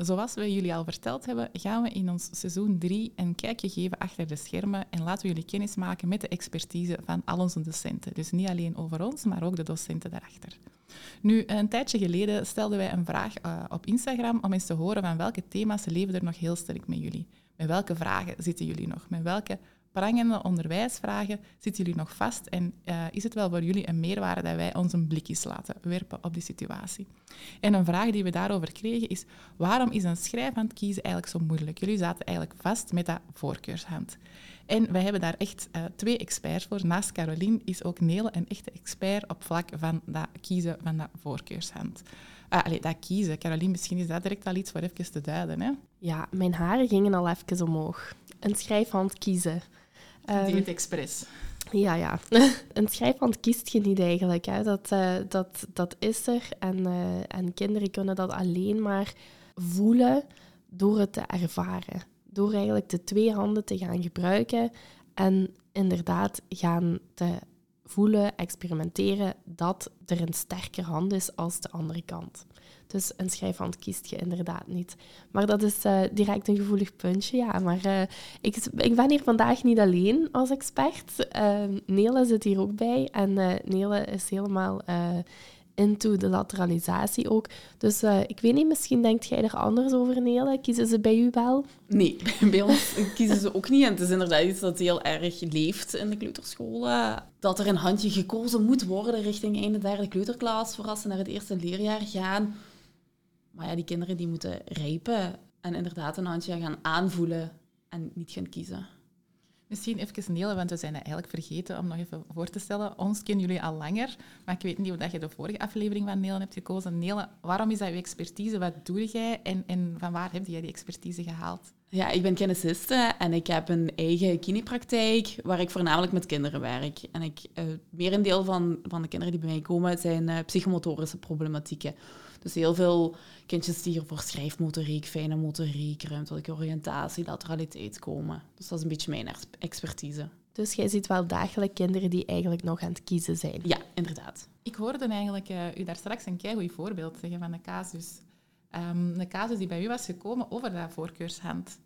Zoals we jullie al verteld hebben, gaan we in ons seizoen 3 een kijkje geven achter de schermen en laten we jullie kennis maken met de expertise van al onze docenten. Dus niet alleen over ons, maar ook de docenten daarachter. Nu, een tijdje geleden stelden wij een vraag uh, op Instagram om eens te horen van welke thema's leven er nog heel sterk met jullie. Met welke vragen zitten jullie nog? Met welke prangende onderwijsvragen zitten jullie nog vast en uh, is het wel voor jullie een meerwaarde dat wij ons een blikjes laten werpen op die situatie? En een vraag die we daarover kregen is, waarom is een schrijfhand kiezen eigenlijk zo moeilijk? Jullie zaten eigenlijk vast met dat voorkeurshand. En wij hebben daar echt uh, twee experts voor. Naast Caroline is ook Nele een echte expert op vlak van dat kiezen van dat voorkeurshand. Ah, allez, dat kiezen. Caroline, misschien is dat direct wel iets voor even te duiden. Hè? Ja, mijn haren gingen al even omhoog. Een schrijfhand kiezen. Um, Dieet expres. Ja, ja. een schrijfhand kiest je niet eigenlijk. Hè. Dat, uh, dat, dat is er. En, uh, en kinderen kunnen dat alleen maar voelen door het te ervaren. Door eigenlijk de twee handen te gaan gebruiken en inderdaad gaan te voelen, experimenteren dat er een sterker hand is als de andere kant. Dus een schrijfhand kiest je inderdaad niet. Maar dat is uh, direct een gevoelig puntje, ja. Maar uh, ik, ik ben hier vandaag niet alleen als expert. Uh, Nele zit hier ook bij. En Nele is helemaal into de lateralisatie ook. Dus ik weet niet, misschien denkt jij er anders over, Nele? Kiezen ze bij u wel? Nee, bij ons kiezen ze ook niet. En het is inderdaad iets dat heel erg leeft in de kleuterscholen. Dat er een handje gekozen moet worden richting einde derde kleuterklas, voor als ze naar het eerste leerjaar gaan. Maar ja, die kinderen die moeten rijpen en inderdaad een handje gaan aanvoelen en niet gaan kiezen. Misschien even Nele, want we zijn het eigenlijk vergeten om nog even voor te stellen. Ons kennen jullie al langer, maar ik weet niet of je de vorige aflevering van Nele hebt gekozen. Nele, waarom is dat je expertise? Wat doe jij en, en van waar heb jij die expertise gehaald? Ja, ik ben kinesiste en ik heb een eigen kinepraktijk waar ik voornamelijk met kinderen werk. En ik, uh, merendeel van, van de kinderen die bij mij komen zijn uh, psychomotorische problematieken. Dus heel veel kindjes die hier voor schrijfmotoriek, fijne motoriek, ruimtelijke oriëntatie, lateraliteit komen. Dus dat is een beetje mijn expertise. Dus jij ziet wel dagelijks kinderen die eigenlijk nog aan het kiezen zijn? Ja, inderdaad. Ik hoorde eigenlijk uh, u daar straks een keigoed voorbeeld zeggen van een casus. Um, een casus die bij u was gekomen over dat voorkeurshand.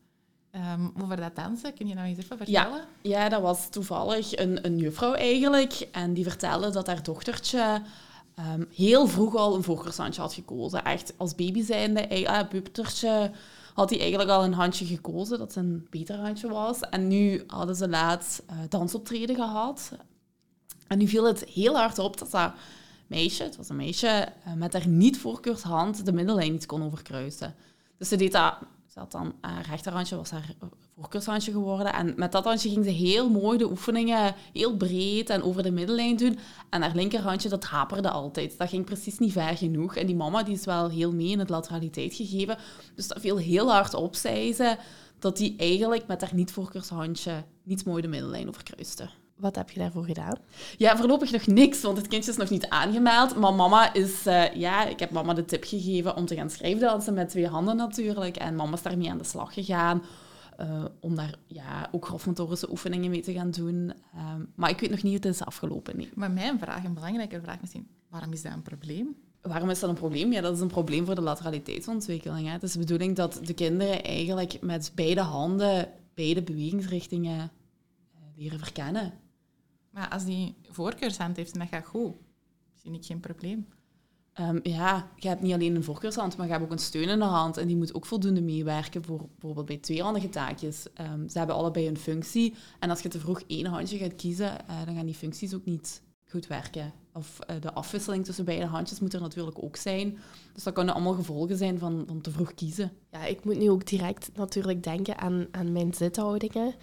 Um, over dat dansen, kun je nou eens even vertellen? Ja, ja dat was toevallig een, een juffrouw eigenlijk. En die vertelde dat haar dochtertje um, heel vroeg al een voorkeurshandje had gekozen. Echt als baby zijnde, ah, pubertje, had hij eigenlijk al een handje gekozen dat een beter handje was. En nu hadden ze laatst uh, dansoptreden gehad. En nu viel het heel hard op dat dat meisje, het was een meisje, uh, met haar niet-voorkeurshand de middellijn niet kon overkruisen. Dus ze deed dat had dan haar rechterhandje, was haar voorkeurshandje geworden. En met dat handje ging ze heel mooi de oefeningen heel breed en over de middellijn doen. En haar linkerhandje, dat haperde altijd. Dat ging precies niet ver genoeg. En die mama die is wel heel mee in het lateraliteit gegeven. Dus dat viel heel hard op, zei ze, dat die eigenlijk met haar niet-voorkeurshandje niet mooi de middellijn overkruiste. Wat heb je daarvoor gedaan? Ja, voorlopig nog niks, want het kindje is nog niet aangemeld. Maar mama is... Uh, ja, ik heb mama de tip gegeven om te gaan schrijfdansen met twee handen natuurlijk. En mama is daarmee aan de slag gegaan. Uh, om daar ja, ook grofmotorische oefeningen mee te gaan doen. Uh, maar ik weet nog niet hoe het is afgelopen. Nee. Maar mijn vraag, een belangrijke vraag misschien, waarom is dat een probleem? Waarom is dat een probleem? Ja, dat is een probleem voor de lateraliteitsontwikkeling. Hè. Het is de bedoeling dat de kinderen eigenlijk met beide handen beide bewegingsrichtingen uh, leren verkennen. Maar als die voorkeurshand heeft en dat gaat goed, zie ik geen probleem. Um, ja, je hebt niet alleen een voorkeurshand, maar je hebt ook een steunende hand. En die moet ook voldoende meewerken voor bijvoorbeeld bij tweehandige taakjes. Um, ze hebben allebei een functie. En als je te vroeg één handje gaat kiezen, uh, dan gaan die functies ook niet goed werken. Of uh, de afwisseling tussen beide handjes moet er natuurlijk ook zijn. Dus dat kunnen allemaal gevolgen zijn van, van te vroeg kiezen. Ja, ik moet nu ook direct natuurlijk denken aan, aan mijn zithoudingen.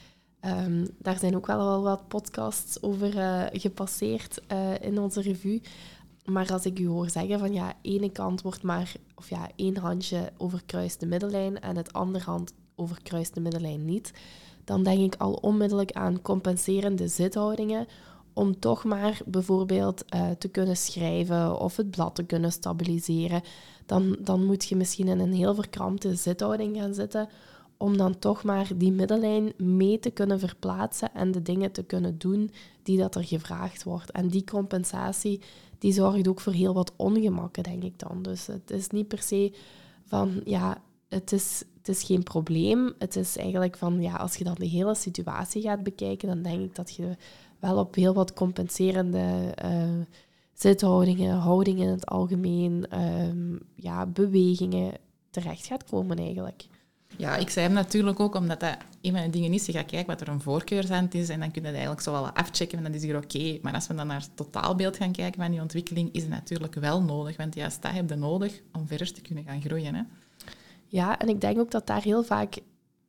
Um, daar zijn ook wel, wat podcasts over uh, gepasseerd uh, in onze revue. maar als ik u hoor zeggen van ja, ene kant wordt maar, of ja, één handje overkruist de middellijn en het andere hand overkruist de middellijn niet, dan denk ik al onmiddellijk aan compenserende zithoudingen om toch maar bijvoorbeeld uh, te kunnen schrijven of het blad te kunnen stabiliseren. Dan, dan moet je misschien in een heel verkrampte zithouding gaan zitten om dan toch maar die middellijn mee te kunnen verplaatsen en de dingen te kunnen doen die dat er gevraagd wordt. En die compensatie, die zorgt ook voor heel wat ongemakken, denk ik dan. Dus het is niet per se van, ja, het is, het is geen probleem. Het is eigenlijk van, ja, als je dan de hele situatie gaat bekijken, dan denk ik dat je wel op heel wat compenserende uh, zithoudingen, houdingen in het algemeen, ehm, ja, bewegingen terecht gaat komen eigenlijk. Ja, ik zei hem natuurlijk ook omdat dat een van de dingen is. Je gaat kijken wat er een voorkeursand is en dan kun je dat eigenlijk zo wel afchecken en dan is hier oké. Maar als we dan naar het totaalbeeld gaan kijken van die ontwikkeling, is het natuurlijk wel nodig. Want juist dat heb je nodig om verder te kunnen gaan groeien. Hè? Ja, en ik denk ook dat daar heel vaak,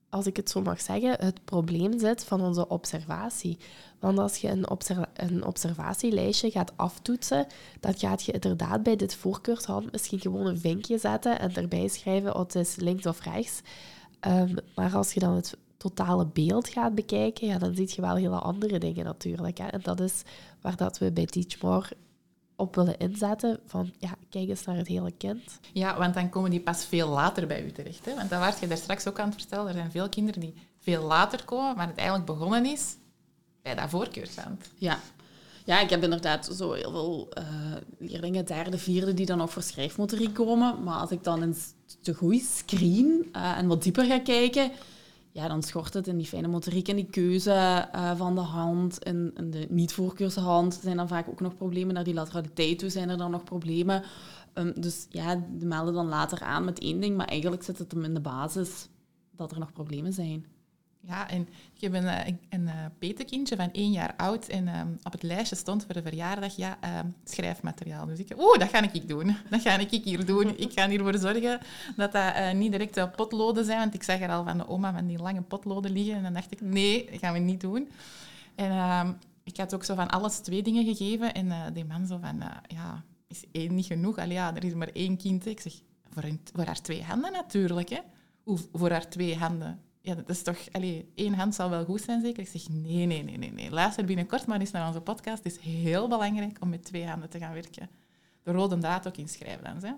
als ik het zo mag zeggen, het probleem zit van onze observatie. Want als je een, een observatielijstje gaat aftoetsen, dan gaat je inderdaad bij dit voorkeurshand misschien gewoon een vinkje zetten en erbij schrijven, oh, het is links of rechts. Ehm, maar als je dan het totale beeld gaat bekijken, ja, dan zie je wel hele andere dingen natuurlijk. Hè. En dat is waar dat we bij Teachmore op willen inzetten. Van, ja, kijk eens naar het hele kind. Ja, want dan komen die pas veel later bij u terecht. Hè? Want dat was je daar straks ook aan het vertellen. Er zijn veel kinderen die veel later komen, maar het eigenlijk begonnen is bij dat voorkeursstand. Ja. Ja, ik heb inderdaad zo heel veel uh, leerlingen, derde, vierde, die dan nog voor schrijfmotoriek komen. Maar als ik dan eens te goed screen uh, en wat dieper ga kijken, ja, dan schort het in die fijne motoriek en die keuze uh, van de hand. En, in de niet-voorkeurse hand zijn dan vaak ook nog problemen. Naar die lateraliteit toe zijn er dan nog problemen. Um, dus ja, die melden dan later aan met één ding, maar eigenlijk zit het hem in de basis dat er nog problemen zijn. Ja, en ik heb een, eh, een, een petekindje van één jaar oud en um, op het lijstje stond voor de verjaardag, ja, um, schrijfmateriaal. Dus ik, oeh, dat ga ik doen. Dat ga ik hier doen. Ik ga ervoor zorgen dat dat uh, niet direct potloden zijn, want ik zag er al van de oma van die lange potloden liggen en dan dacht ik, nee, dat gaan we niet doen. En um, ik had ook zo van alles twee dingen gegeven en die man zo van, ja, is één niet genoeg? Allee, ja, er is maar één kind. Ik zeg, voor, haar twee handen natuurlijk, hè. Voor haar twee handen ja, dat is toch, allee, één hand zal wel goed zijn zeker? Ik zeg, nee, nee, nee, nee, nee. Luister binnenkort maar eens naar onze podcast. Het is heel belangrijk om met twee handen te gaan werken. De rode draad ook in schrijfdans, hè?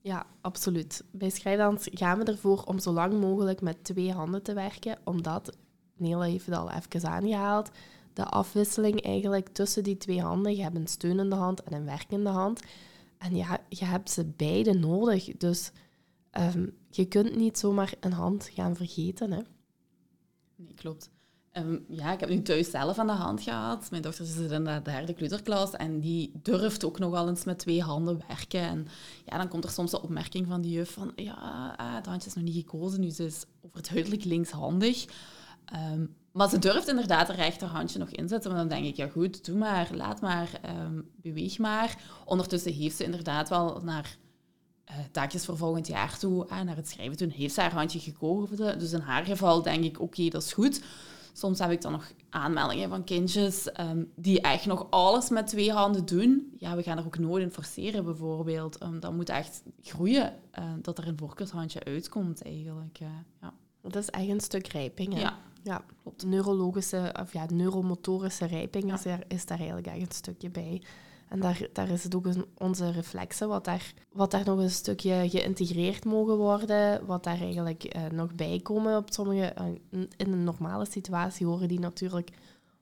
Ja, absoluut. Bij schrijfdans gaan we ervoor om zo lang mogelijk met twee handen te werken, omdat, Nela heeft het al even aangehaald, de afwisseling eigenlijk tussen die twee handen, je hebt een steunende hand en een werkende hand, en ja, je hebt ze beide nodig. Dus Ehm, je kunt niet zomaar een hand gaan vergeten. Hè? Nee, klopt. Ehm, ja, ik heb nu thuis zelf aan de hand gehad. Mijn dochter zit in de derde kleuterklas en die durft ook nogal eens met twee handen werken. En ja, dan komt er soms de opmerking van de juf van ja, ah, het handje is nog niet gekozen, nu ze is overduidelijk linkshandig. Um, maar ze durft inderdaad haar rechterhandje nog inzetten. Maar dan denk ik, ja goed, doe maar, laat maar, beweeg maar. Ondertussen heeft ze inderdaad wel naar taakjes voor volgend jaar toe, uh, naar het schrijven toen, heeft ze haar handje gekozen. Dus in haar geval denk ik, oké, dat is goed. Soms heb ik dan nog aanmeldingen van kindjes um, die echt nog alles met twee handen doen. Ja, we gaan er ook nooit in forceren, bijvoorbeeld. Um, dat moet echt groeien, uh, dat er een voorkeurshandje uitkomt, eigenlijk. Uh, ja. Dat is echt een stuk rijping, hè? Ja. Ja, klopt. Neurologische, of ja, neuromotorische rijping ja. is, daar, is daar eigenlijk echt een stukje bij. En daar, daar is het ook onze reflexen, wat daar, wat daar nog een stukje geïntegreerd mogen worden, wat daar eigenlijk eh, nog bij komen op sommige... Uh, in een normale situatie horen die natuurlijk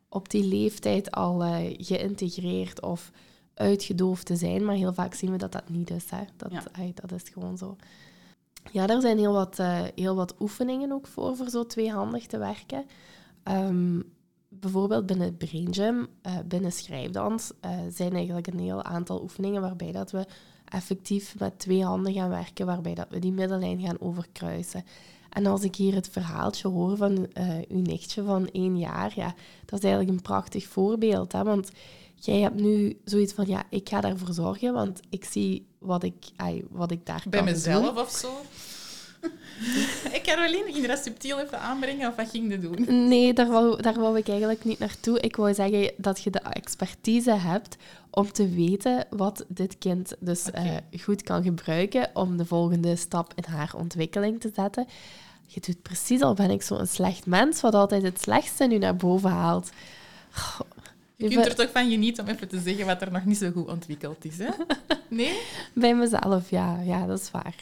op die leeftijd al uh, geïntegreerd of uitgedoofd te zijn, maar heel vaak zien we dat dat niet is. Hè. Dat, ja. dat is gewoon zo. Ja, daar zijn heel wat, heel wat oefeningen ook voor, voor zo tweehandig te werken. Um, bijvoorbeeld binnen Brain Gym, uh, binnen schrijfdans, uh, zijn eigenlijk een heel aantal oefeningen waarbij dat we effectief met twee handen gaan werken, waarbij dat we die middellijn gaan overkruisen. En als ik hier het verhaaltje hoor van uh, uw nichtje van één jaar, ja, dat is eigenlijk een prachtig voorbeeld. Hè? Want jij hebt nu zoiets van, ja, ik ga daarvoor zorgen, want ik zie wat ik, ay, wat ik daar Bij kan mezelf doen. of zo? Hey, Caroline, ging je dat subtiel even aanbrengen of wat ging je doen? Nee, daar wou, daar wou ik eigenlijk niet naartoe. Ik wou zeggen dat je de expertise hebt om te weten wat dit kind dus eh, goed kan gebruiken om de volgende stap in haar ontwikkeling te zetten. Je doet precies al ben ik zo'n slecht mens, wat altijd het slechtste nu naar boven haalt. Je kunt er toch van genieten om even te zeggen wat er nog niet zo goed ontwikkeld is, hè? Nee? Bij mezelf, ja. Ja, dat is waar.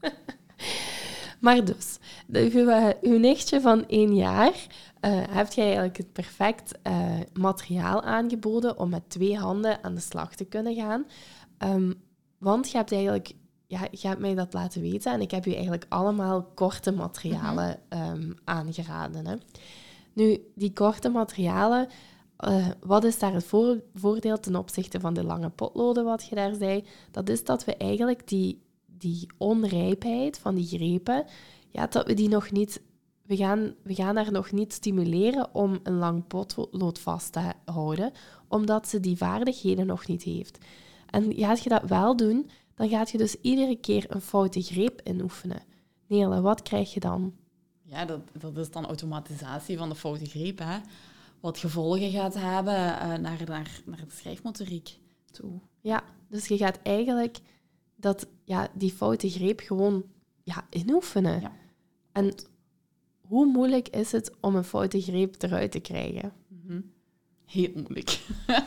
maar dus, de, uw, uw nichtje van één jaar eh hebt jij eigenlijk het perfect eh, materiaal aangeboden om met twee handen aan de slag te kunnen gaan. Ehm, want je hebt eigenlijk... Ja, je hebt mij dat laten weten en ik heb u eigenlijk allemaal korte materialen ehm, aangeraden. Hè. Nu, die korte materialen, eh, wat is daar het voor- voordeel ten opzichte van de lange potloden, wat je daar zei? Dat is dat we eigenlijk die, die onrijpheid van die grepen, ja, dat we die nog niet... We gaan, we gaan daar nog niet stimuleren om een lang potlood vast te houden, omdat ze die vaardigheden nog niet heeft. En gaat je dat wel doen, dan gaat je dus iedere keer een foute greep inoefenen. Nele, wat krijg je dan? Ja, dat, dat is dan automatisatie van de foute greep, hè. Wat gevolgen gaat hebben eh, naar, naar, naar de schrijfmotoriek toe. Ja, dus je gaat eigenlijk dat, ja, die foute greep gewoon ja, inoefenen. Ja. En hoe moeilijk is het om een foute greep eruit te krijgen? Mhm. Heel moeilijk.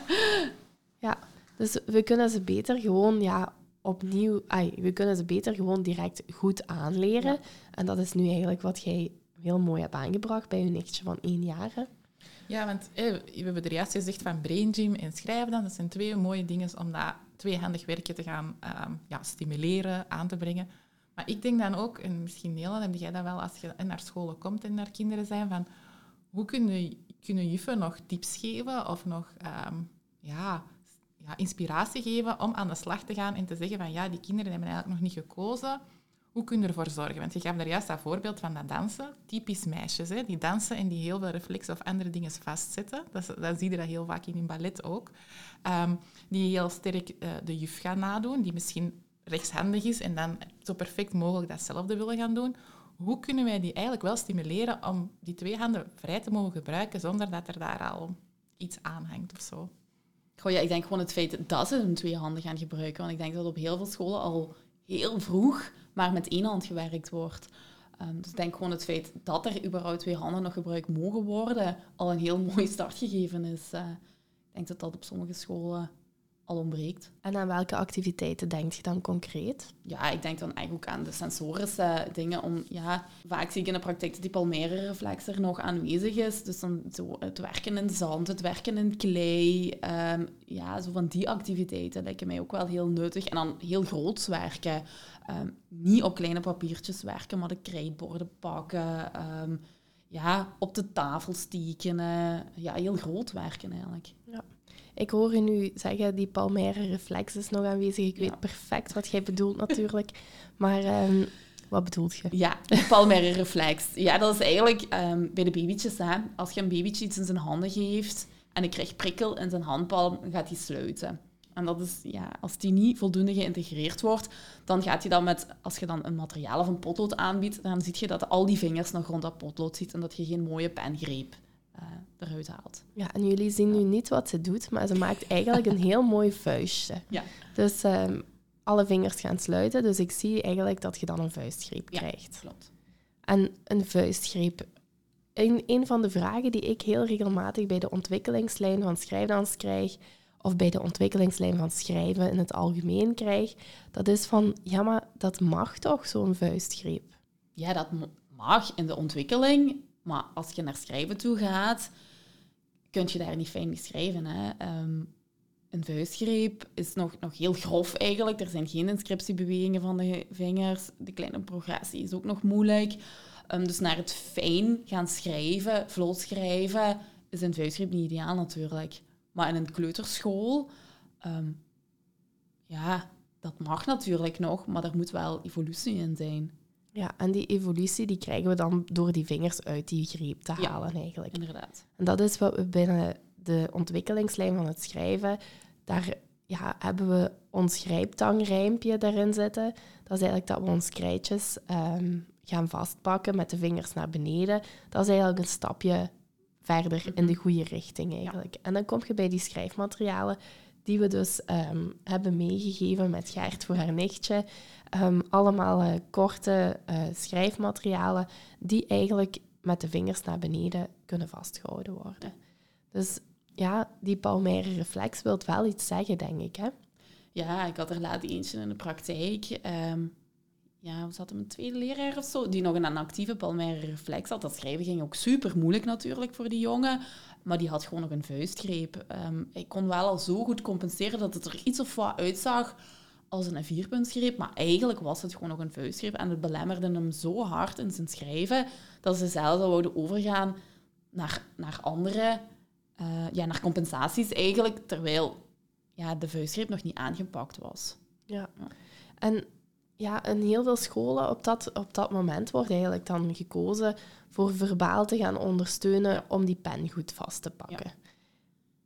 Ja, dus we kunnen ze beter gewoon ja, opnieuw... Ai, we kunnen ze beter gewoon direct goed aanleren. Ja. En dat is nu eigenlijk wat jij heel mooi hebt aangebracht bij je nichtje van één jaar. hè. Ja, want eh, we hebben er juist gezegd van brain gym en schrijven dan. Dat zijn twee mooie dingen om dat tweehandig werken te gaan ehm, ja, stimuleren, aan te brengen. Maar ik denk dan ook, en misschien Nederland heb jij dat wel als je naar scholen komt en naar kinderen zijn, van hoe kunnen, kunnen juffen nog tips geven of nog ehm, ja, ja, inspiratie geven om aan de slag te gaan en te zeggen van ja, die kinderen hebben eigenlijk nog niet gekozen. Hoe kun je ervoor zorgen? Want je gaf daar juist dat voorbeeld van dat dansen. Typisch meisjes, hè? die dansen en die heel veel reflexen of andere dingen vastzetten. Dat, dat zie je dat heel vaak in een ballet ook. Ehm, die heel sterk eh, de juf gaan nadoen, die misschien rechtshandig is en dan zo perfect mogelijk datzelfde willen gaan doen. Hoe kunnen wij die eigenlijk wel stimuleren om die twee handen vrij te mogen gebruiken zonder dat er daar al iets aan hangt of zo? Goh, ja, ik denk gewoon het feit dat ze hun twee handen gaan gebruiken. Want ik denk dat op heel veel scholen al heel vroeg maar met één hand gewerkt wordt. Ehm, dus ik denk gewoon het feit dat er überhaupt twee handen nog gebruikt mogen worden, al een heel mooi startgegeven is. Eh, ik denk dat dat op sommige scholen al ontbreekt. En aan welke activiteiten denk je dan concreet? Ja, ik denk dan eigenlijk ook aan de sensorische dingen. Om, ja, vaak zie ik in de praktijk dat die palmaire-reflex er nog aanwezig is. Dus dan zo het werken in zand, het werken in klei. ehm, ja, zo van die activiteiten lijken mij ook wel heel nuttig. En dan heel groots werken. Ehm, niet op kleine papiertjes werken, maar de krijtborden pakken. ehm, ja, op de tafel stekenen. Ja, heel groot werken eigenlijk. Ik hoor je nu zeggen, die palmaire reflex is nog aanwezig. Ik Ja. weet perfect wat jij bedoelt natuurlijk. Maar ehm, wat bedoelt je? Ja, de palmaire reflex. Ja, dat is eigenlijk ehm, bij de babytjes. Hè. Als je een babytje iets in zijn handen geeft en hij krijgt prikkel in zijn handpalm, dan gaat hij sluiten. En dat is, ja, als die niet voldoende geïntegreerd wordt, dan gaat hij dan met, als je dan een materiaal of een potlood aanbiedt, dan zie je dat al die vingers nog rond dat potlood zit en dat je geen mooie pengreep eh, eruit haalt. Ja, en jullie zien nu niet wat ze doet, maar ze maakt eigenlijk een heel mooi vuistje. Ja. Dus ehm, alle vingers gaan sluiten, dus ik zie eigenlijk dat je dan een vuistgreep Ja. krijgt. Klopt. En een vuistgreep. Een, een van de vragen die ik heel regelmatig bij de ontwikkelingslijn van schrijfdans krijg, of bij de ontwikkelingslijn van schrijven in het algemeen krijg, dat is van, ja, maar dat mag toch, zo'n vuistgreep? Ja, dat mag in de ontwikkeling, maar als je naar schrijven toe gaat, kun je daar niet fijn mee schrijven. Hè? Ehm, een vuistgreep is nog, nog heel grof eigenlijk. Er zijn geen inscriptiebewegingen van de vingers. De kleine progressie is ook nog moeilijk. Ehm, dus naar het fijn gaan schrijven, vlot schrijven, is een vuistgreep niet ideaal natuurlijk. Maar in een kleuterschool, ehm, ja, dat mag natuurlijk nog, maar er moet wel evolutie in zijn. Ja, en die evolutie die krijgen we dan door die vingers uit die greep te Ja. halen eigenlijk. Inderdaad. En dat is wat we binnen de ontwikkelingslijn van het schrijven, daar, ja, hebben we ons grijptangrijmpje daarin zitten. Dat is eigenlijk dat we ons krijtjes ehm, gaan vastpakken met de vingers naar beneden. Dat is eigenlijk een stapje verder in de goede richting eigenlijk. En dan kom je bij die schrijfmaterialen die we dus ehm, hebben meegegeven met Gert voor haar nichtje. Ehm, allemaal eh, korte uh, schrijfmaterialen die eigenlijk met de vingers naar beneden kunnen vastgehouden worden. Dus ja, die palmaire reflex wil wel iets zeggen, denk ik. Hè? Ja, ik had er laat eentje in de praktijk. Um, ja, we zaten een tweede leraar of zo, die nog een actieve palmaire reflex had. Dat schrijven ging ook super moeilijk natuurlijk voor die jongen. Maar die had gewoon nog een vuistgreep. Um, ik kon wel al zo goed compenseren dat het er iets of wat uitzag als een vierpuntsgreep. Maar eigenlijk was het gewoon nog een vuistgreep. En het belemmerde hem zo hard in zijn schrijven dat ze zelfs al wouden overgaan naar, naar andere, uh, ja, naar compensaties eigenlijk. Terwijl ja, de vuistgreep nog niet aangepakt was. Ja. ja. En ja, in heel veel scholen op dat, op dat moment wordt eigenlijk dan gekozen voor verbaal te gaan ondersteunen om die pen goed vast te pakken.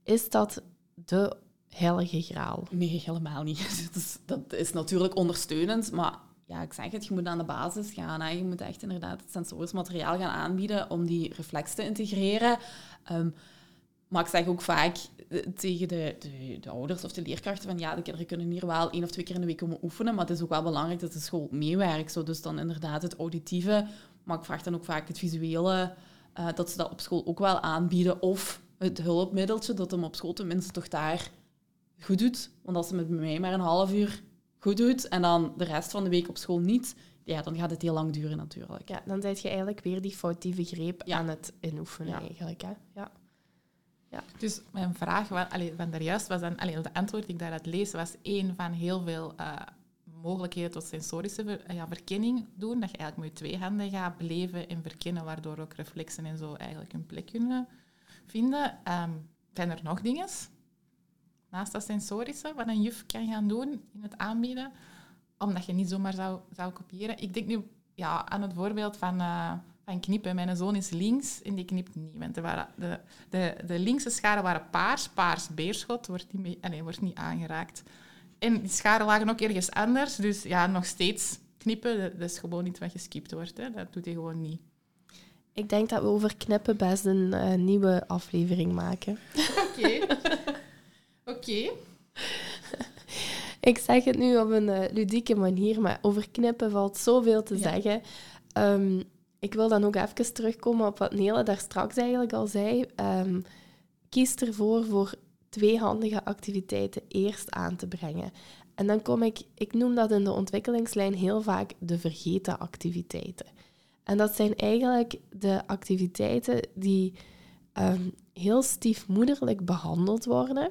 Is dat de heilige graal? Nee, helemaal niet. Dat is, dat is natuurlijk ondersteunend, maar ja, ik zeg het, je moet aan de basis gaan. Hè. Je moet echt inderdaad het sensorisch materiaal gaan aanbieden om die reflex te integreren. Um, maar ik zeg ook vaak tegen de, de, de, ouders of de leerkrachten van ja, de kinderen kunnen hier wel één of twee keer in de week komen oefenen, maar het is ook wel belangrijk dat de school meewerkt. Zo. Dus dan inderdaad het auditieve, maar ik vraag dan ook vaak het visuele, uh, dat ze dat op school ook wel aanbieden. Of het hulpmiddeltje, dat hem op school tenminste toch daar goed doet. Want als ze met mij maar een half uur goed doet en dan de rest van de week op school niet, ja, dan gaat het heel lang duren natuurlijk. Ja, dan zet je eigenlijk weer die foutieve greep aan het inoefenen eigenlijk. Hè? Ja. Ja. Dus mijn vraag allee, van daarjuist was dan, allee, de antwoord die ik daaruit lees, was één van heel veel uh, mogelijkheden tot sensorische ja, verkenning doen. Dat je eigenlijk met je twee handen gaat beleven en verkennen, waardoor ook reflexen en zo eigenlijk een plek kunnen vinden. Um, zijn er nog dingen naast dat sensorische wat een juf kan gaan doen in het aanbieden, omdat je niet zomaar zou, zou kopiëren? Ik denk nu ja, aan het voorbeeld van... Uh, van knippen. Mijn zoon is links en die knipt niet. Want waren de, de, de linkse scharen waren paars, paars beerschot, wordt niet, mee, wordt niet aangeraakt. En die scharen lagen ook ergens anders, dus ja, nog steeds knippen, dat is gewoon niet wat geskipt wordt. Hè. Dat doet hij gewoon niet. Ik denk dat we over knippen best een uh, nieuwe aflevering maken. Oké. Oké. Ik zeg het nu op een uh, ludieke manier, maar over knippen valt zoveel te ja. zeggen. Um, ik wil dan ook even terugkomen op wat Nele daar straks eigenlijk al zei. Um, kies ervoor voor tweehandige activiteiten eerst aan te brengen. En dan kom ik, ik noem dat in de ontwikkelingslijn heel vaak de vergeten activiteiten. En dat zijn eigenlijk de activiteiten die um, heel stiefmoederlijk behandeld worden,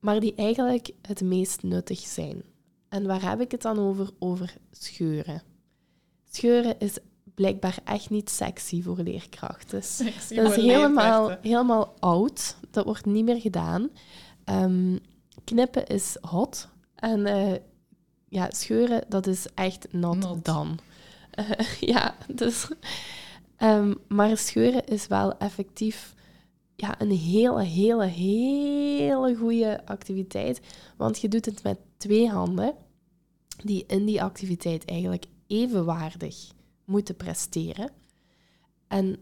maar die eigenlijk het meest nuttig zijn. En waar heb ik het dan over? Over scheuren. Scheuren is blijkbaar echt niet sexy voor leerkrachten. Sexy dat is helemaal, helemaal oud. Dat wordt niet meer gedaan. Um, knippen is hot. En uh, ja, scheuren, dat is echt not, not. done. Uh, ja, dus... Um, maar scheuren is wel effectief ja, een hele, hele, hele goede activiteit. Want je doet het met twee handen, die in die activiteit eigenlijk evenwaardig moeten presteren. En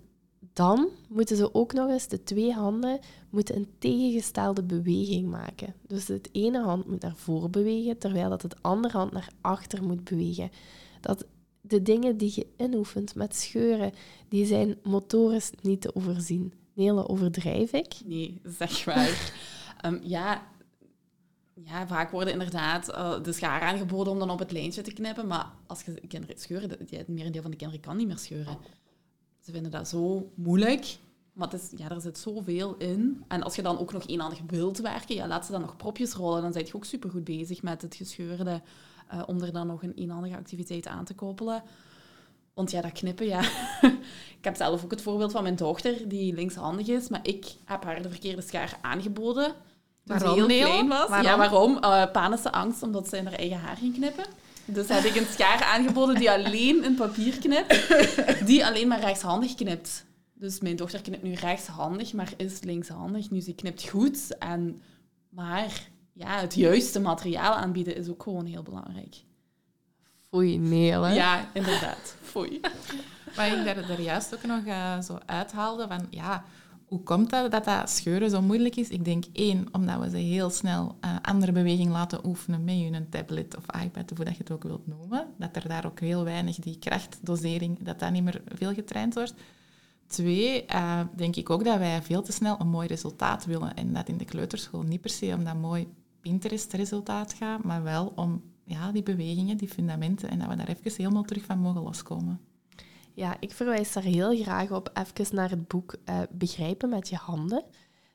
dan moeten ze ook nog eens, de twee handen, moeten een tegengestelde beweging maken. Dus het ene hand moet naar voren bewegen, terwijl dat het andere hand naar achter moet bewegen. Dat de dingen die je inoefent met scheuren, die zijn motorisch niet te overzien. Nele, overdrijf ik? Nee, zeg maar. um, ja, ja, vaak worden inderdaad uh, de schaar aangeboden om dan op het lijntje te knippen. Maar als je kinderen scheuren, het merendeel van de kinderen kan niet meer scheuren. Ze vinden dat zo moeilijk. Maar het is, ja, er zit zoveel in. En als je dan ook nog eenhandig wilt werken, ja, laat ze dan nog propjes rollen. Dan ben je ook supergoed bezig met het gescheurde. Uh, om er dan nog een eenhandige activiteit aan te koppelen. Want ja, dat knippen, ja. ik heb zelf ook het voorbeeld van mijn dochter, die linkshandig is. Maar ik heb haar de verkeerde schaar aangeboden. Toen waarom, heel klein was. Waarom? Ja, waarom? Uh, panische angst, omdat ze in haar eigen haar ging knippen. Dus heb ik een schaar aangeboden die alleen in papier knipt, die alleen maar rechtshandig knipt. Dus mijn dochter knipt nu rechtshandig, maar is linkshandig. Nu, ze knipt goed, en, maar ja, het juiste materiaal aanbieden is ook gewoon heel belangrijk. Foei, nee, hè? Ja, inderdaad. Foei. Maar ik daar, daar juist ook nog uh, zo uithaalde van, ja, hoe komt dat dat dat scheuren zo moeilijk is? Ik denk één, omdat we ze heel snel uh, andere beweging laten oefenen met een tablet of iPad, of hoe dat je het ook wilt noemen. Dat er daar ook heel weinig die krachtdosering, dat dat niet meer veel getraind wordt. Twee, uh, denk ik ook dat wij veel te snel een mooi resultaat willen. En dat in de kleuterschool niet per se om dat mooi Pinterest-resultaat gaat, maar wel om ja, die bewegingen, die fundamenten, en dat we daar even helemaal terug van mogen loskomen. Ja, ik verwijs daar heel graag op even naar het boek uh, Begrijpen met je handen.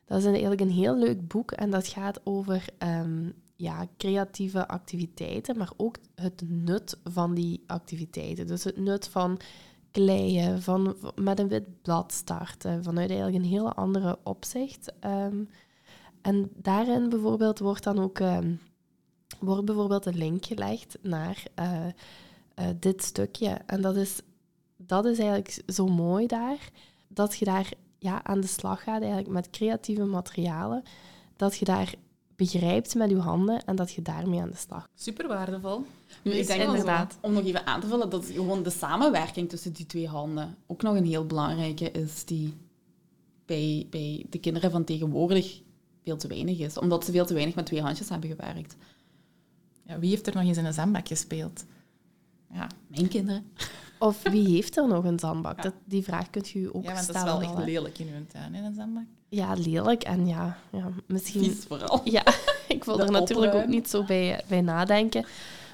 Dat is eigenlijk een heel leuk boek en dat gaat over um, ja, creatieve activiteiten, maar ook het nut van die activiteiten. Dus het nut van kleien, van met een wit blad starten, vanuit eigenlijk een hele andere opzicht. Um, en daarin bijvoorbeeld wordt dan ook um, wordt bijvoorbeeld een link gelegd naar uh, uh, dit stukje. En dat is dat is eigenlijk zo mooi daar, dat je daar ja, aan de slag gaat eigenlijk met creatieve materialen, dat je daar begrijpt met je handen en dat je daarmee aan de slag Super waardevol. Nu, ik denk inderdaad, om nog even aan te vullen, dat gewoon de samenwerking tussen die twee handen ook nog een heel belangrijke is, die bij, bij de kinderen van tegenwoordig veel te weinig is, omdat ze veel te weinig met twee handjes hebben gewerkt. Ja, wie heeft er nog eens in een zandbak gespeeld? Ja, mijn kinderen. Of wie heeft er nog een zandbak? Ja. Dat, die vraag kunt u ook stellen. Ja, want dat is wel echt lelijk in uw tuin, in een zandbak. Ja, lelijk. En ja, ja misschien... Vies vooral. Ja, ik wil er natuurlijk ook niet zo bij, bij nadenken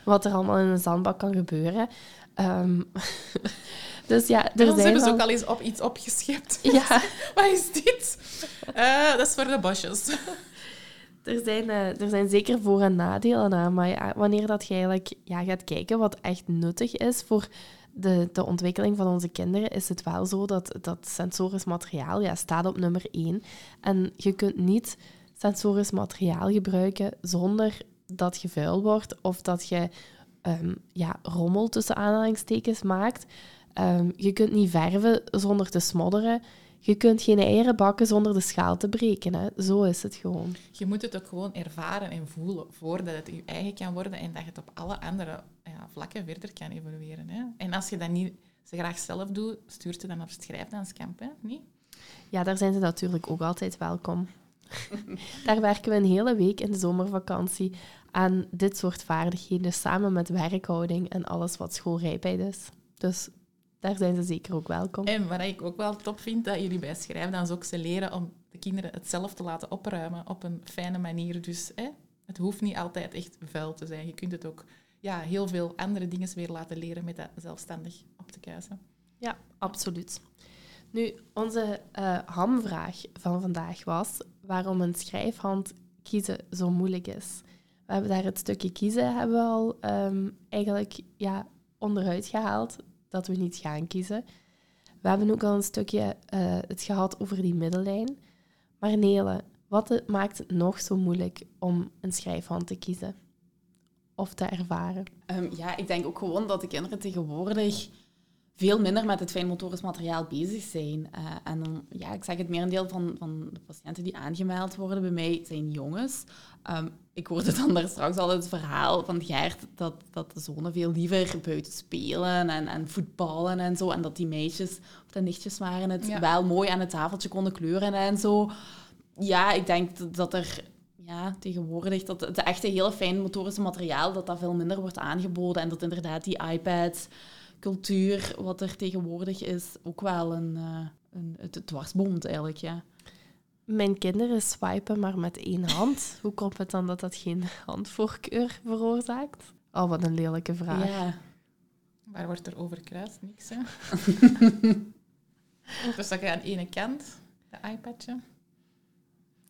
wat er allemaal in een zandbak kan gebeuren. Um, dus ja, er zijn hebben ze ook al eens op iets opgeschept. Ja. wat is dit? Uh, dat is voor de bosjes. er, zijn, uh, er zijn zeker voor- en nadelen aan, maar ja, wanneer dat je eigenlijk ja, gaat kijken wat echt nuttig is voor de, de ontwikkeling van onze kinderen is het wel zo dat, dat sensorisch materiaal ja, staat op nummer één. En je kunt niet sensorisch materiaal gebruiken zonder dat je vuil wordt of dat je um, ja, rommel tussen aanhalingstekens maakt. Um, je kunt niet verven zonder te smodderen. Je kunt geen eieren bakken zonder de schaal te breken. Hè. Zo is het gewoon. Je moet het ook gewoon ervaren en voelen voordat het je eigen kan worden en dat je het op alle andere ja, vlakken verder kan evolueren. Hè. En als je dat niet ze graag zelf doet, stuurt ze dan op schrijfdanskamp, hè? niet? Ja, daar zijn ze natuurlijk ook altijd welkom. daar werken we een hele week in de zomervakantie aan dit soort vaardigheden, samen met werkhouding en alles wat schoolrijpheid is. Dus daar zijn ze zeker ook welkom. En wat ik ook wel top vind, dat jullie bij Schrijfdans ook ze leren om de kinderen het zelf te laten opruimen op een fijne manier. Dus hè, het hoeft niet altijd echt vuil te zijn. Je kunt het ook ja, heel veel andere dingen weer laten leren met dat zelfstandig op te kuisen. Ja, absoluut. Nu, onze uh, hamvraag van vandaag was waarom een schrijfhand kiezen zo moeilijk is. We hebben daar het stukje kiezen hebben we al um, eigenlijk ja, onderuit gehaald dat we niet gaan kiezen. We hebben ook al een stukje uh, het gehad over die middellijn. Maar Nele, wat maakt het nog zo moeilijk om een schrijfhand te kiezen? Of te ervaren? Um, ja, ik denk ook gewoon dat de kinderen tegenwoordig veel minder met het fijnmotorisch materiaal bezig zijn. Uh, en dan, ja, ik zeg het merendeel van, van de patiënten die aangemeld worden bij mij zijn jongens. Um, ik hoorde dan daar straks al het verhaal van Gert dat, dat de zonen veel liever buiten spelen en, en voetballen en zo. En dat die meisjes, of de nichtjes waren het, ja. wel mooi aan het tafeltje konden kleuren en zo. Ja, ik denk dat er ja, tegenwoordig dat het echte hele fijn motorische materiaal, dat dat veel minder wordt aangeboden. En dat inderdaad die iPads, cultuur, wat er tegenwoordig is, ook wel een, uh, een, het dwarsbond eigenlijk, ja. Mijn kinderen swipen maar met één hand. Hoe komt het dan dat dat geen handvoorkeur veroorzaakt? Oh, wat een lelijke vraag. Ja. Waar wordt er over kruist? Niks, hè? dus dat je aan de ene kant, de iPadje.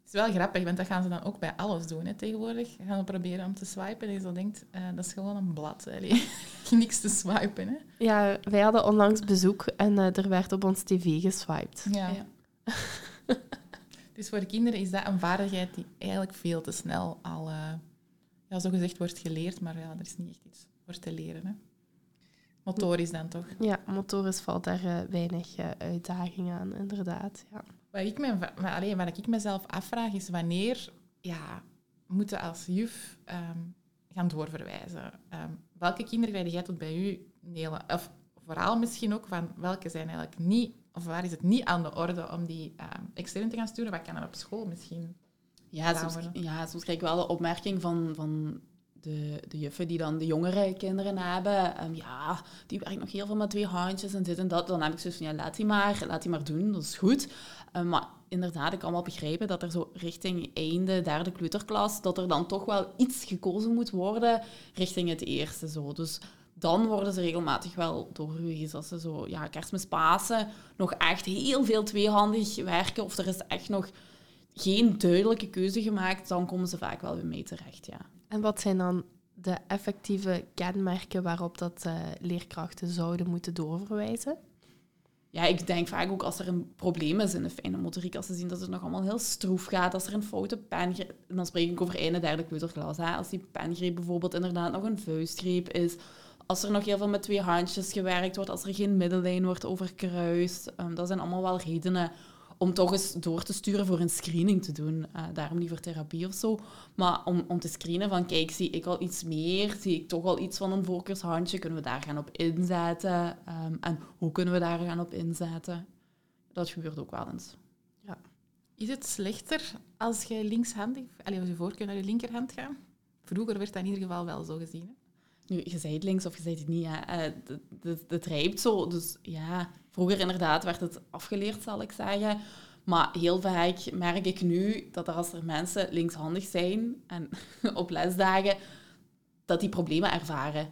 Het is wel grappig, want dat gaan ze dan ook bij alles doen hè, tegenwoordig. Ze gaan proberen om te swipen en je zo denkt, uh, dat is gewoon een blad. Niks te swipen. Hè. Ja, wij hadden onlangs bezoek en uh, er werd op ons tv geswiped. Ja. ja. dus voor de kinderen is dat een vaardigheid die eigenlijk veel te snel al, uh, ja, zo gezegd, wordt geleerd. Maar ja, er is niet echt iets voor te leren. Hè. Motorisch dan toch? Ja, motorisch valt daar weinig uitdaging aan, inderdaad. Ja. Wat ik, me, alleen, wat ik mezelf afvraag is wanneer ja, moeten als juf ehm, gaan doorverwijzen? Ehm, welke kinderen krijg jij tot bij u, Nele? Of vooral misschien ook van welke zijn eigenlijk niet, of waar is het niet aan de orde om die um, extern te gaan sturen? Wat kan er op school misschien ja, soms, ja, soms krijg ik wel de opmerking van, van de, de juffen die dan de jongere kinderen hebben. Um, ja, die werkt nog heel veel met twee handjes en dit en dat. Dan heb ik zoiets van, ja, laat die maar, laat die maar doen, dat is goed. Um, maar inderdaad, ik kan wel begrijpen dat er zo richting einde derde kleuterklas, dat er dan toch wel iets gekozen moet worden richting het eerste. Zo. Dus dan worden ze regelmatig wel doorgewezen. Als ze zo, ja, kerstmis, Pasen, nog echt heel veel tweehandig werken, of er is echt nog geen duidelijke keuze gemaakt, dan komen ze vaak wel bij mij terecht, ja. En wat zijn dan de effectieve kenmerken waarop dat uh, leerkrachten zouden moeten doorverwijzen? Ja, ik denk vaak ook als er een probleem is in de fijne motoriek, als ze zien dat het nog allemaal heel stroef gaat, als er een foute pengreep, dan spreek ik over einde derde kleuterklas, hè, als die pengreep bijvoorbeeld inderdaad nog een vuistgreep is, als er nog heel veel met twee handjes gewerkt wordt, als er geen middellijn wordt overkruist, um, dat zijn allemaal wel redenen om toch eens door te sturen voor een screening te doen. Uh, daarom niet voor therapie of zo. Maar om, om te screenen van, kijk, zie ik al iets meer? Zie ik toch al iets van een voorkeurshandje? Kunnen we daar gaan op inzetten? Um, en hoe kunnen we daar gaan op inzetten? Dat gebeurt ook wel eens. Ja. Is het slechter als je linkshandig, als je voorkeur naar je linkerhand gaat? Vroeger werd dat in ieder geval wel zo gezien. Nu, je zei het links of je zei het niet. Hè. Uh, het rijpt zo. Dus ja, vroeger inderdaad werd het afgeleerd, zal ik zeggen. Maar heel vaak merk ik nu dat er als er mensen linkshandig zijn en op lesdagen, dat die problemen ervaren.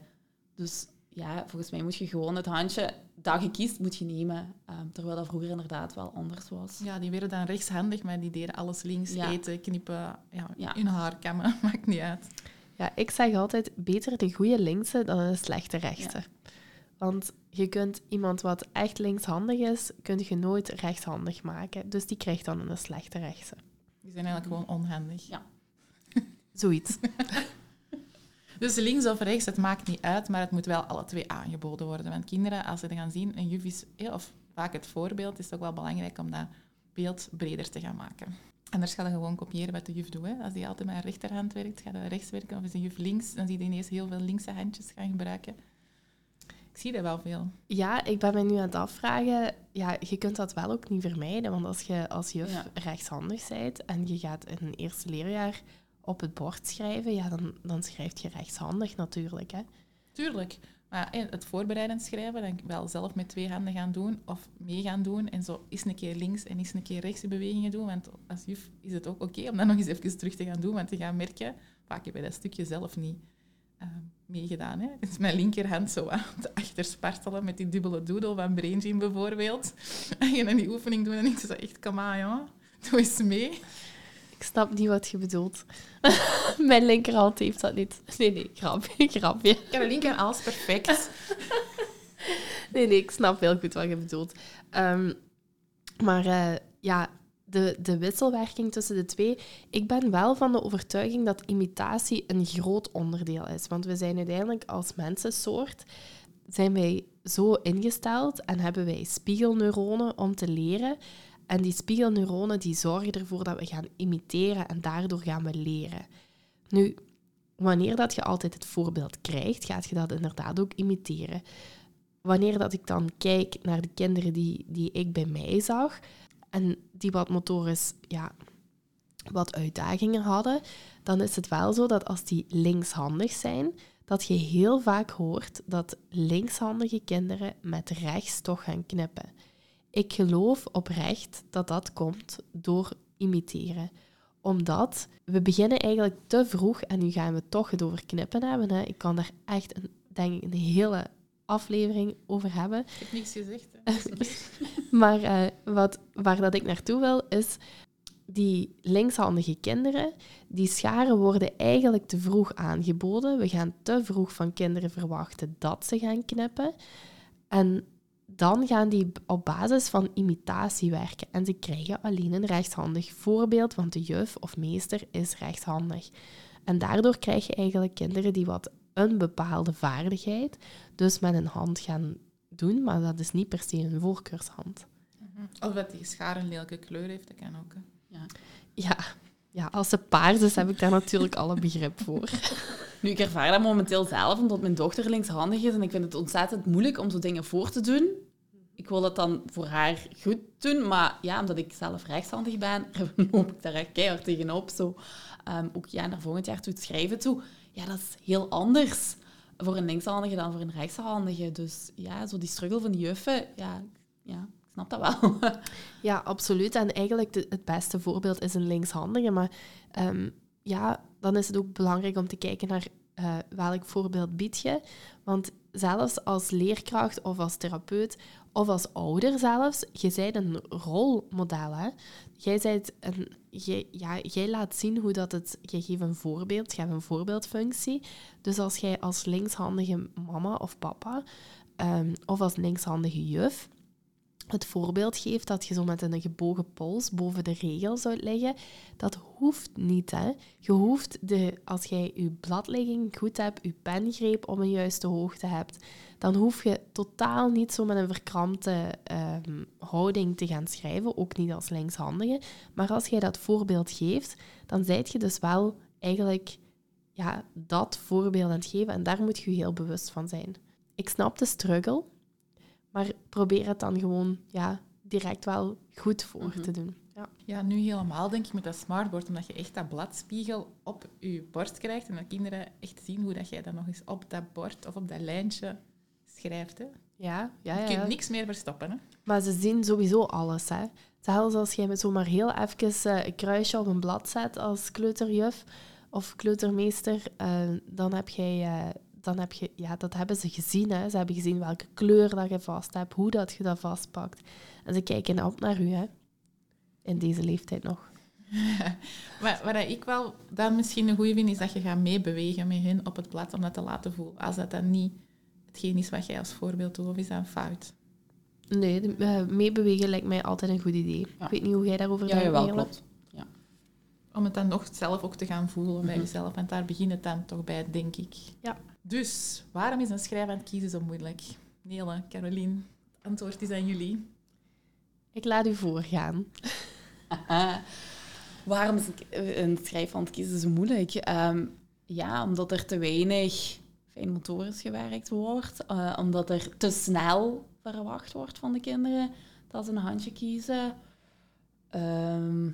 Dus ja, volgens mij moet je gewoon het handje dat je kiest, moet je nemen. Um, terwijl dat vroeger inderdaad wel anders was. Ja, die werden dan rechtshandig, maar die deden alles links. Eten, knippen, ja, ja. hun haar kammen, maakt niet uit. Ja, ik zeg altijd beter de goede linkse dan een slechte rechte. Want je kunt iemand wat echt linkshandig is, kun je nooit rechtshandig maken. Dus die krijgt dan een slechte rechte. Die zijn eigenlijk gewoon onhandig. Ja. Zoiets. dus links of rechts, het maakt niet uit, maar het moet wel alle twee aangeboden worden. Want kinderen, als ze gaan zien, een juf is, of vaak het voorbeeld, is het ook wel belangrijk om dat beeld breder te gaan maken. Anders ga je gewoon kopiëren wat de juf doet. Hè. Als die altijd met een rechterhand werkt, ga je rechts werken. Of is een juf links, dan zie je ineens heel veel linkse handjes gaan gebruiken. Ik zie dat wel veel. Ja, ik ben me nu aan het afvragen. Ja, je kunt dat wel ook niet vermijden. Want als je als juf rechtshandig bent en je gaat in een eerste leerjaar op het bord schrijven, ja, dan, dan schrijf je rechtshandig natuurlijk. Hè. Tuurlijk. Maar het voorbereidend schrijven, dan wel zelf met twee handen gaan doen of mee gaan doen en zo eens een keer links en eens een keer rechts bewegingen doen. Want als juf is het ook oké om dat nog eens even terug te gaan doen, want je gaat merken, vaak heb je dat stukje zelf niet uh, meegedaan. Hè. Dus mijn linkerhand zo aan het achterspartelen met die dubbele doodle van Brain bijvoorbeeld. En je dan die oefening doen en ik zo echt, kom aan, doe eens mee. Ik snap niet wat je bedoelt. Mijn linkerhand heeft dat niet. Nee, nee, grapje. grapje. Ik heb de linker alles perfect. nee, nee, ik snap heel goed wat je bedoelt. Um, maar uh, ja, de, de wisselwerking tussen de twee. Ik ben wel van de overtuiging dat imitatie een groot onderdeel is. Want we zijn uiteindelijk als mensensoort zijn wij zo ingesteld en hebben wij spiegelneuronen om te leren. En die spiegelneuronen die zorgen ervoor dat we gaan imiteren en daardoor gaan we leren. Nu, wanneer dat je altijd het voorbeeld krijgt, gaat je dat inderdaad ook imiteren. Wanneer dat ik dan kijk naar de kinderen die, die ik bij mij zag en die wat motorisch ja, wat uitdagingen hadden, dan is het wel zo dat als die linkshandig zijn, dat je heel vaak hoort dat linkshandige kinderen met rechts toch gaan knippen. Ik geloof oprecht dat dat komt door imiteren. Omdat we beginnen eigenlijk te vroeg, en nu gaan we toch het over knippen hebben. Hè. Ik kan daar echt een, denk ik, een hele aflevering over hebben. Ik heb niets gezegd. maar uh, wat, waar dat ik naartoe wil, is die linkshandige kinderen, die scharen worden eigenlijk te vroeg aangeboden. We gaan te vroeg van kinderen verwachten dat ze gaan knippen. En dan gaan die op basis van imitatie werken en ze krijgen alleen een rechtshandig voorbeeld, want de juf of meester is rechtshandig. En daardoor krijg je eigenlijk kinderen die wat een bepaalde vaardigheid dus met een hand gaan doen, maar dat is niet per se een voorkeurshand. Mhm. Of dat die schaar een lelijke kleur heeft, dat kan ook. Ja. ja. Ja, als ze paars is, heb ik daar natuurlijk alle begrip voor. Nu, ik ervaar dat momenteel zelf, omdat mijn dochter linkshandig is en ik vind het ontzettend moeilijk om zo dingen voor te doen. Ik wil dat dan voor haar goed doen, maar ja, omdat ik zelf rechtshandig ben, loop ik daar keihard tegenop. Zo. Ehm, ook ja, naar volgend jaar toe het schrijven toe. Ja, dat is heel anders voor een linkshandige dan voor een rechtshandige. Dus ja, zo die struggle van die juffen, ja, ja ik snap dat wel. Ja, absoluut. En eigenlijk het beste voorbeeld is een linkshandige. Maar ehm, ja, dan is het ook belangrijk om te kijken naar eh, welk voorbeeld bied je. Want zelfs als leerkracht of als therapeut of als ouder zelfs, je bent een rolmodel. Hè? Jij, bent een, jij, ja, jij laat zien hoe dat het... Je geeft een voorbeeld, je hebt een voorbeeldfunctie. Dus als jij als linkshandige mama of papa ehm, of als linkshandige juf het voorbeeld geeft dat je zo met een gebogen pols boven de regel zou liggen, dat hoeft niet. Hè? Je hoeft, de, als jij je bladlegging goed hebt, je pengreep op een juiste hoogte hebt, dan hoef je totaal niet zo met een verkrampte ehm, houding te gaan schrijven, ook niet als linkshandige. Maar als jij dat voorbeeld geeft, dan zijt je dus wel eigenlijk ja, dat voorbeeld aan het geven en daar moet je je heel bewust van zijn. Ik snap de struggle, maar probeer het dan gewoon ja, direct wel goed voor te doen. Ja. Ja, nu helemaal denk ik met dat smartboard, omdat je echt dat bladspiegel op je bord krijgt en dat kinderen echt zien hoe dat jij dat nog eens op dat bord of op dat lijntje schrijft. Hè. Ja, ja, Je ja. kunt niks meer verstoppen. Hè. Maar ze zien sowieso alles. Hè. Zelfs als jij met zomaar heel even eh, een kruisje op een blad zet als kleuterjuf of kleutermeester, eh, dan heb jij... eh, dan heb je, ja, dat hebben ze gezien. Hè. Ze hebben gezien welke kleur dat je vast hebt, hoe dat je dat vastpakt. En ze kijken op naar u, hè. In deze leeftijd nog. Maar wat ik wel dan misschien een goede vind, is dat je gaat meebewegen met hen op het blad om dat te laten voelen. Als dat dan niet hetgeen is wat jij als voorbeeld doet, of is dat een fout? Nee, de- eh, meebewegen lijkt mij altijd een goed idee. Ja. Ik weet niet hoe jij daarover Ja, denkt, jawel, Nele. klopt. Om het dan nog zelf ook te gaan voelen bij Mhm. jezelf. Want daar begint het dan toch bij, denk ik. Ja. Dus, waarom is een schrijven aan het kiezen zo moeilijk? Nele, Caroline, het antwoord is aan jullie. Ik laat u voorgaan. Waarom is een- een schrijfhand kiezen zo moeilijk? Ehm, ja, omdat er te weinig fijnmotorisch gewerkt wordt. eh, omdat er te snel verwacht wordt van de kinderen dat ze een handje kiezen. Ehm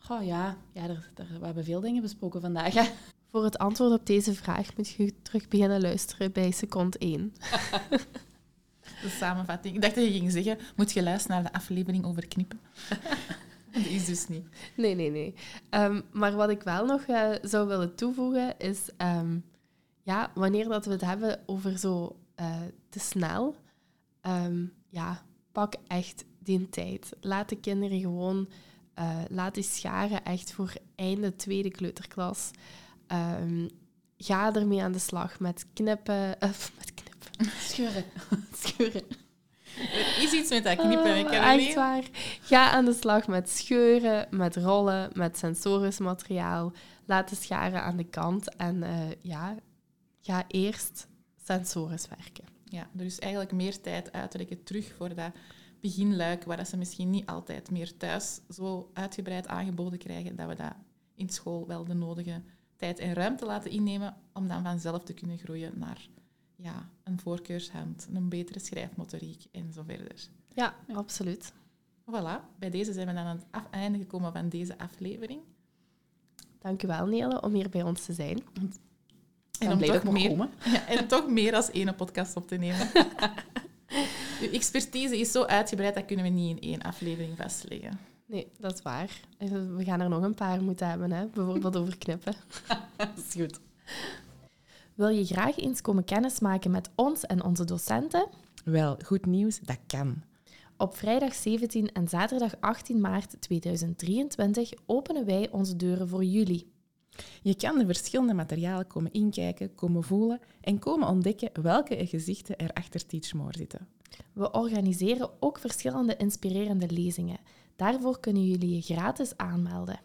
goh, ja, ja er, er- we hebben veel dingen besproken vandaag. Hè? Voor het antwoord op deze vraag moet je terug beginnen luisteren bij seconde 1. De samenvatting. Ik dacht dat je ging zeggen, moet je luisteren naar de aflevering over knippen. Dat is dus niet. Nee, nee, nee. Ehm, maar wat ik wel nog eh, zou willen toevoegen is, ehm, ja, wanneer dat we het hebben over zo eh, te snel, ehm, ja, pak echt die tijd. Laat de kinderen gewoon, eh, laat die scharen echt voor einde tweede kleuterklas. Ehm, ga ermee aan de slag met knippen, eh, met knippen. Scheuren. Scheuren. Er is iets met dat knippen, Oh, Caroline? echt waar. Ga aan de slag met scheuren, met rollen, met sensorisch materiaal. Laat de scharen aan de kant en ja, ga eerst sensorisch werken. Ja, er is eigenlijk meer tijd uittrekken terug voor dat beginluik, waar dat ze misschien niet altijd meer thuis zo uitgebreid aangeboden krijgen, dat we dat in school wel de nodige tijd en ruimte laten innemen om dan vanzelf te kunnen groeien naar ja, een voorkeurshand, een betere schrijfmotoriek en zo verder. Ja, absoluut. Voilà, bij deze zijn we dan aan het af- einde gekomen van deze aflevering. Dank u wel, Nele, om hier bij ons te zijn. En ben om blij dat ik meer- komen. Ja, en toch meer als één podcast op te nemen. Uw expertise is zo uitgebreid, dat kunnen we niet in één aflevering vastleggen. Nee, dat is waar. We gaan er nog een paar moeten hebben, hè? bijvoorbeeld over knippen. Dat is goed. Wil je graag eens komen kennismaken met ons en onze docenten? Wel, goed nieuws, dat kan. Op vrijdag 17 en zaterdag 18 maart 2023 openen wij onze deuren voor jullie. Je kan de verschillende materialen komen inkijken, komen voelen en komen ontdekken welke gezichten er achter Teach More zitten. We organiseren ook verschillende inspirerende lezingen. Daarvoor kunnen jullie je gratis aanmelden.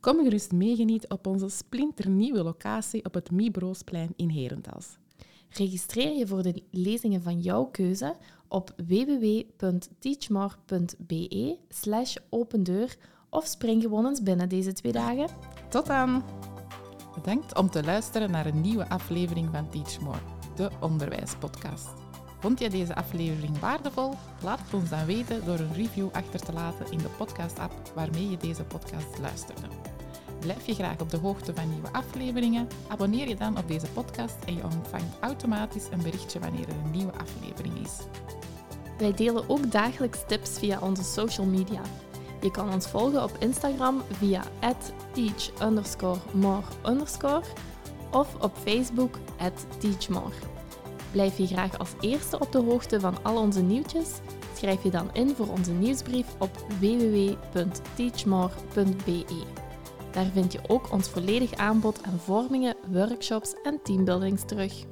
Kom gerust meegenieten op onze splinternieuwe locatie op het Mibroosplein in Herentals. Registreer je voor de lezingen van jouw keuze op www.teachmore.be slash opendeur of spring gewoon eens binnen deze twee dagen. Tot dan! Bedankt om te luisteren naar een nieuwe aflevering van Teach More, de onderwijspodcast. Vond je deze aflevering waardevol? Laat het ons dan weten door een review achter te laten in de podcast-app waarmee je deze podcast luisterde. Blijf je graag op de hoogte van nieuwe afleveringen? Abonneer je dan op deze podcast en je ontvangt automatisch een berichtje wanneer er een nieuwe aflevering is. Wij delen ook dagelijks tips via onze social media. Je kan ons volgen op Instagram via teach_more_ of op Facebook teachmore. Blijf je graag als eerste op de hoogte van al onze nieuwtjes? Schrijf je dan in voor onze nieuwsbrief op www.teachmore.be. Daar vind je ook ons volledig aanbod aan vormingen, workshops en teambuildings terug.